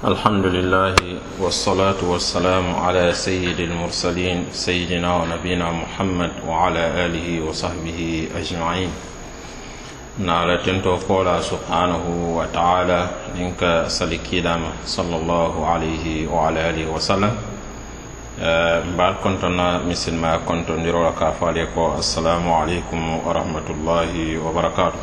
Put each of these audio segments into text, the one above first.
الحمد لله والصلاة والسلام على سيد المرسلين سيدنا ونبينا محمد وعلى آله وصحبه أجمعين. نعلى تنتو قولا سبحانه وتعالى إنك سلكيدام صلى الله عليه وعلى آله وسلم. بعد كنتنا مثل ما كنت نرى كافاليك السلام عليكم ورحمة الله وبركاته.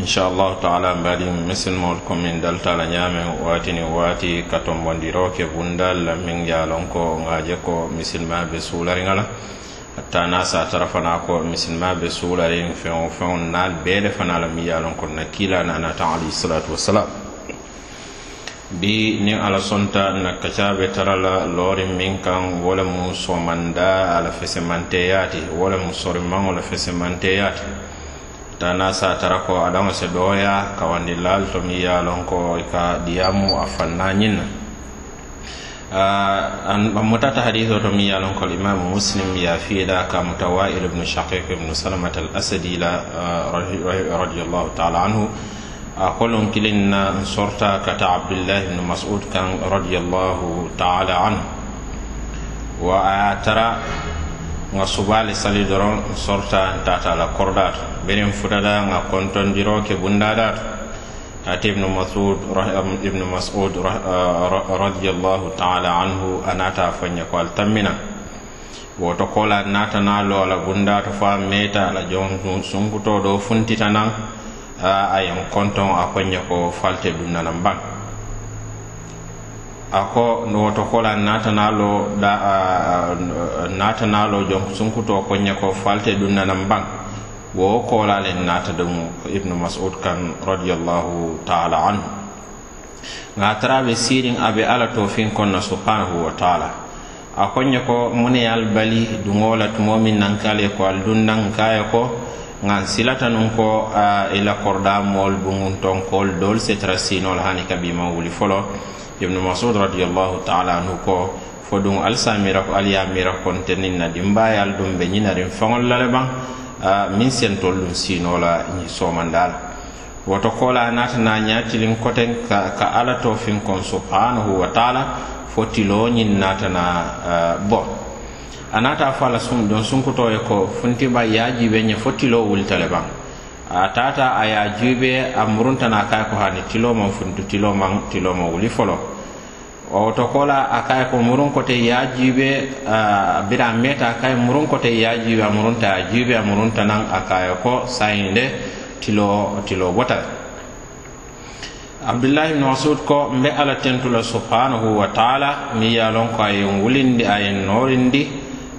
inchallahu taala mbaɗimo misilmol komin daltala ñaamen watini waati ka tombondiro ke bundal min yalon ko ŋaje ko misilmaɓe be hatta na sa tara fana ko misilmaɓe suularin feŋo feŋo naal beele fana la mi yalon ko na kiila nanata alayhi salatu wassalam bi ni ala sonta na kacaɓe tara la loorin min kan wo mu somanda ala fesemanteyati wo mu sorimaŋo la fesemanteyati tana sa tara ko se dooya kawandi laal to mi ye lon ko ka diyamu a fanna ñin na a mutata hadiso to mi ye lon ko limamu muslim ya fiida ka mutawail ibnu shaqiq ibnu salamat al asadi la radiallahu taala anhu a kolon kilin sorta kata abdullahi ibnu masud kan radiallahu taala anhu wa a tara nga subali sali doron sorta tata la kordaato biriŋ futata ŋa kontondiro ke bundadaato ate ibnu masud ibnu masud uh, radiallahu taala anhu a fanya fo ñe ko al woto kola nata na lola bundata fa meta uh, a la jom sunkutoo ɗo funtita naŋ a yen a ko ko falte dunnanan a ko woto kola natanalo da natanalo jon sunkuto konye ko falte ɗum nanan ban wo kolalen nata ɗum ibnu mas'ud kan radiallahu taala anhu. Ga taraɓe sirin aɓe ala to fin konna subhanahu wa taala. A konye ko mune al bali dugola tumomin nankale ko al dun nankaya ko ngan silata nun ko ila korda mol bugun ton kol dol setara sinol hani kabima wuli folo ibnu masud radiallahu taala anhu ko fo ɗum alsamira ko aliyamira kontenin na dimbayal ɗum ɓe ñinarin faŋol lale ɓan min sentol ɗum sinola ñi somandala woto kola natana ñatilin koten ka, ka ala to fin kon subhanahu wa taala fo tilo ñin uh, bo a nata fo ala sum ɗon sunkutoye ko funtiba yajiɓe ñe fo tilo wultale ɓan a tata a ya juuɓe a muruntana kay ko hani tiloman funtu tiloman tiloma wuli folo woto kola a kaye ko murun kote ya jibe bira meta a kaye murun kote ya jibe a murunta a jibe a murunta nan a kaye ko sayinde tilo tilo bota. Abdullahi ibn masud ko mbe ala tentula subhanahu wa taala mi ya lon ko ayen wulindi ayen norindi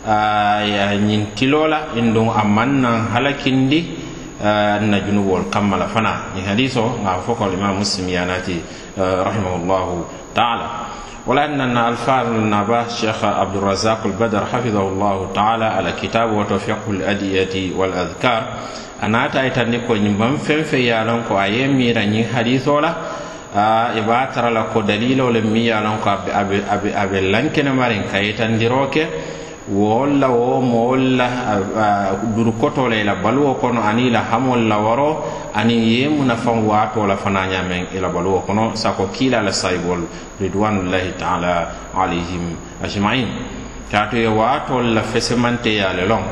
a ya ñintilola in ɗum amman nan halakindi Eh, na junubuwol kammala fana. Ñi hadis o nga fo ko limam muslim yanati eh, rahimahullahu taala. Wala nanna alfar naba cheikh abdurazaq albadar hafidahullahu taala ala kitabe woto fiqhu ladiyati wal adhkar. A naata ye tandi ko ñimban feŋ feŋ ye ko a ye miira hadiso la eh, i be a tara la ko dalilo le miŋ ye ko a be lankene mariŋ ka yitandiro ke. wo olla wo mool la baluwo kono ani i la hamol la waro ani ye munafaŋ waatoo la fana ñaameŋ i baluwo kono sako kila la sayibol ridwanullahi taala alayhim ajmain kaato ye waatol la fesemanteya le loŋ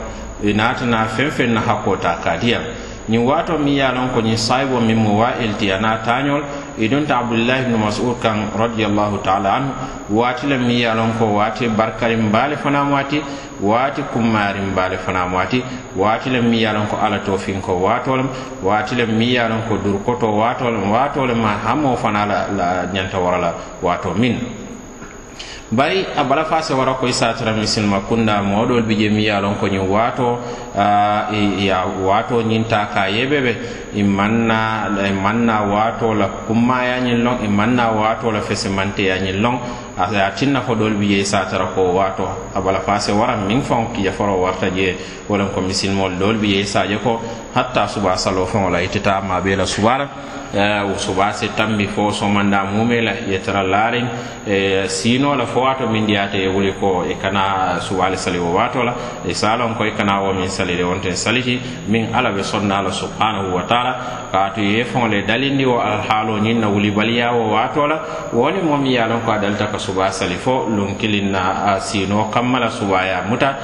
i e naatana feŋ na hakkoo ta kaadiyaŋ ñiŋ waato miŋ ye a loŋ ko ñiŋ sayibo miŋ mu waa iltiya naa taañol idonta abdullahi ibnu mas'ud kan radiallahu ta'ala anhu waati la mi yalon ko waati barkarin baale fana waati waati kummarin baale fana waati waati la mi yalon ko ala to finko waatolam waati la mi yalon ko durkoto waatolam waatolam ma hamo fana la, la ñanta warala waato min bari a bala fa se wara koy satara misilma kunda moɗol bi je mi ye lon ko ñin wato ya wato ñinta ka yeɓeɓe i manna i manna wato la kummaya ñin lon i manna wato la fesimanteya ñin lon a tinna fo ɗol bi je satara ko wato. A bala fa se wara min fon kija foro warta je wolen ko misilmol ɗol bi je saje ko hatta suba salo fon la itita maɓe la subara. wo subase tambi fo somanda mume la ye tara laariŋ e, siino la fo wato min diyaata e wuli ko e kana subale sali wo wato la e salon a ko i kana wo min salide wonten saliti min ala be sonna la subhanahu wa taala. Kaatu ye faŋo le dalindi wo alhaaloo ñiŋ na wuli baliya wo wato la woni mom ya lon ko a ka suba sali fo luŋ kiliŋ na siinoo kamma la subaa ye muta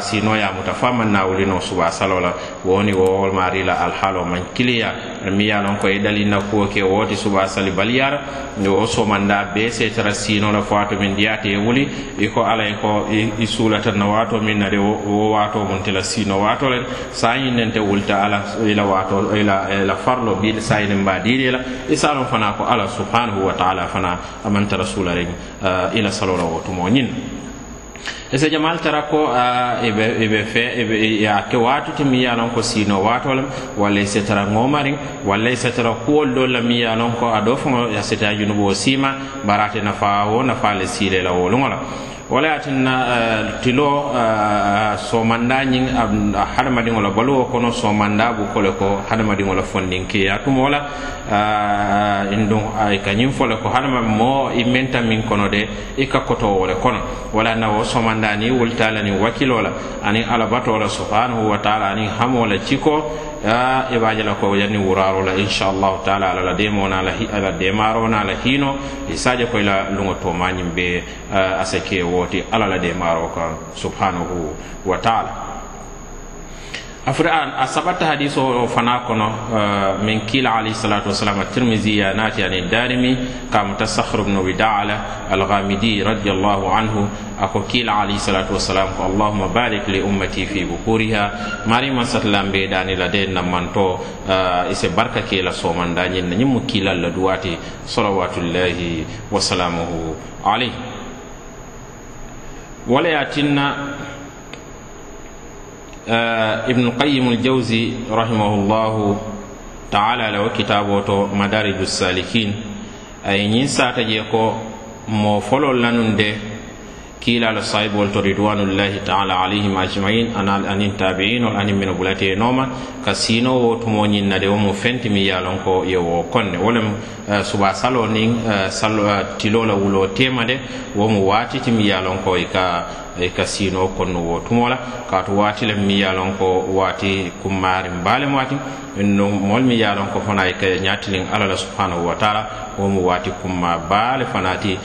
siinoo ye a muta fo a maŋ wuli no suba saloo la wo ni wo wolmaari la alhaaloo maŋ kiliya. Mi ye lon ko e dalinna ko ke woti suba sali baliyara o somanda be setara sino la fo ato min ndiyate wuli. Iko ala ko i sulata na wato min na nade wo wato mun tela sino wato len. Sayi nente wulta ala ila wato ila la farlo bi sayi ne mbadiri la isalon fana ko ala subhanahu wa ta'ala fana amanta rasula ren ila salola wotumo nyin ese jamal tara ko eɓe fe a ke watuti mi yalon ko sino watolem walla ise tara ŋomarin walla ise tara kuwol ɗo la mi yalon ko a ɗo foŋo a sete junubo sima barate nafa wo nafa le sile la woluŋola wala yatinna uh, tilo uh, somanda uh, hadamadiŋo la baluwo kono somanda bu ko hadamadiŋo la fondin tumo la uh, indun ka ñiŋ fo le ko hadama mo i menta miŋ kono de i ka kotowo le kono. Wala na wo somanda ni wultala la niŋ wakilo la aniŋ alabato la subhanahu wa taala aniŋ hamo la ciko ya b'a la ko yanni wuraro la inchallahu taala ala la demo na la ala demaro na la hino. Isaje ko ila lungo to manyim be asake woti ala la demaro ka subhanahu wa taala afra a sabata hadiso o fana kono min kila alayhi salatu wasalam at-tirmidhi ya nati ani darimi kam tasakhr ibn wida'ala al-ghamidi radiyallahu anhu ako kila alayhi salatu wasalam ko allahumma barik li ummati fi bukuriha mari man be dani la de namanto ise barka ke la soman dani na nyimu kila la duwati salawatullahi wa alayhi wala Eh, ibnu qayimu ljawsi rahimahullahu taala lawo kitabo to madariju salikin. Aye ñin sata je ko mo folol lanunde kiilalo sahibol to ridwanullahi taala alayhim ajmain anin tabiinol anin mino bulate nooma. Ka siino wo tumo ñinnade wo mu fenti mi yalon ko ye wo konne wolem eh, suba salo nin tilo la wulo tema de wo mu waatiti mi yalon ko e ka E ka siinoo konno wo tumo la kaatu waati le mi ye ko waati kummaariŋ baalem waati. No moolu mi ye a ko fana e ka ñaatiliŋ ala la subhanahu wa taala. Wo mu waati kumma baale fana ti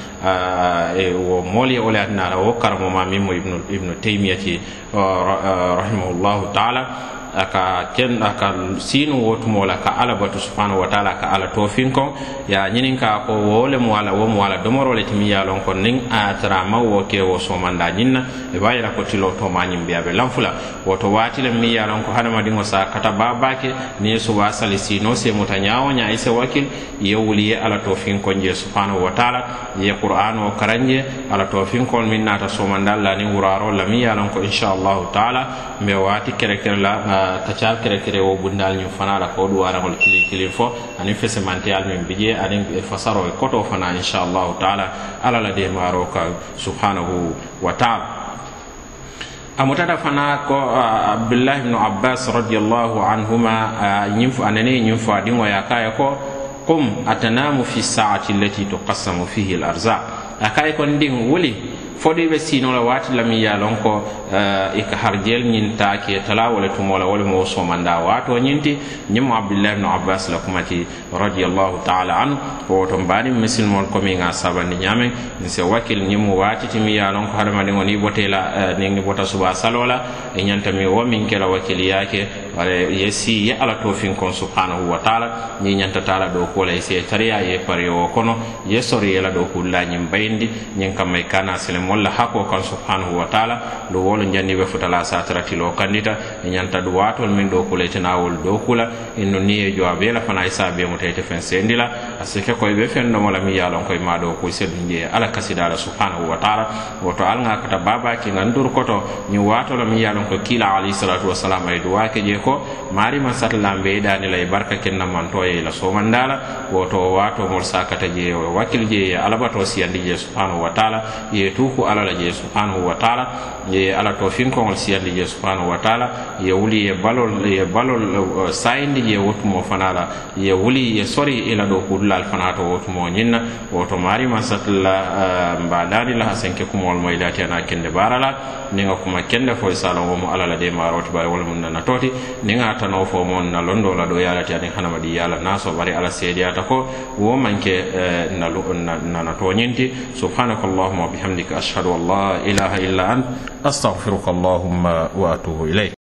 e wo moolu ye wo le atinaa la wo karamo ma miŋ mo ibnu taymiya ti rahimahullahu taala aka ken aka sinu wotumo la ka ala batu subhanahu wa ta'ala ka ala tofin kon ya nyinin ka ko wole mo ala wo mo ala domoro le timi ya lon kon nin a tara ma wo ke wo so manda nyinna. E bayira ko tilo to ma nyim biabe lamfula. Woto wati le mi ya lon ko hada madingo sa kata babake ni so wa sali sino se muta nyawo nya ise wakil. Ye wuli ye ala tofin kon je subhanahu wa ta'ala. Ye qur'an o karanje ala tofin kon min nata so manda la ni wuraro la mi ya lon ko inshallah ta'ala. Me wati kere kere la kacal kere kere wo bundal ñum fana la ko du duwaraŋol kilin kilin fo. Ani fesemantiyal meŋ bi je aniŋ fasaro e koto fana inchallahu taala ala la demaro ka subhanahu wa taala. Amutata fana ko abdullah ibnu abbas radiallahu anhuma anane ñiŋ fo a diŋoya kaye ko qum atanamu fi saati allati tuqassamu fihi al arzaq a ko ndiŋ wuli fodo ɓe sinola siino la waati la miŋ ye ko uh, ika harjel ñiŋ taa tala wo tumola tumo mo somanda waato ñinti ñimo ñiŋ mu ibnu abbas la kumati radiallahu taala an wo woto mbaaniŋ misilimolu ko miŋ a sabandi ñaameŋ se wakil ñimo mu waati ya lon ko hadamadiŋo niŋ i botela uh, ni bota suba salola. E i ñanta miŋ wo min kela wakil wakiliyaa wala yesi ye ala tofin kon subhanahu wa ta'ala ni ñanta tala do ko lay se tariya ye pare o kono ye sori yela do kulla ñim bayndi ñin kam may kana sele molla hako kan subhanahu wa ta'ala do wolo jannibe futala satara tilo kandita e ñanta do watol min do kula tinawol do kula inno ni e jowa bela fana isa be mo fen sendila asike koy be fen no mala mi yalon koy mado ko seddu je ala kasidala subhanahu wa ta'ala. Woto alga kata baba ke ngandur koto. Ni wato mi yalon ko kila ali salatu wassalam ay duwa ke je ko mari ma satlam be dani lay barka ken nam man toye la so mandala woto wato mol sakata je wakil je alabato siyandi je subhanahu wa ta'ala. Ye tuku ala la je subhanahu wa ta'ala. Ye ala to fin ko ngol siyandi je subhanahu wa ta'ala. Ye wuli ye balol ye balol eh, sayindi je wotumo fanala. Ye wuli ye sori ila do kudla ɗo kuɗulal fana to wotumo ñinna woto marima satla mbaɗanila ha senke kumol moylati ana kende barala ni ninga kuma kende fo sala wo womo alala de maroti bare wala mun nana toti ninga tano fo mon na londo la ɗo yalati anin hanamadi yala naso bari ala seediyata ko wo manke nana toñinti subhanaka subhanakallahumma wa bihamdika ashhadu an la ilaha illa ant astaghfiruka allahumma wa atubu ilayk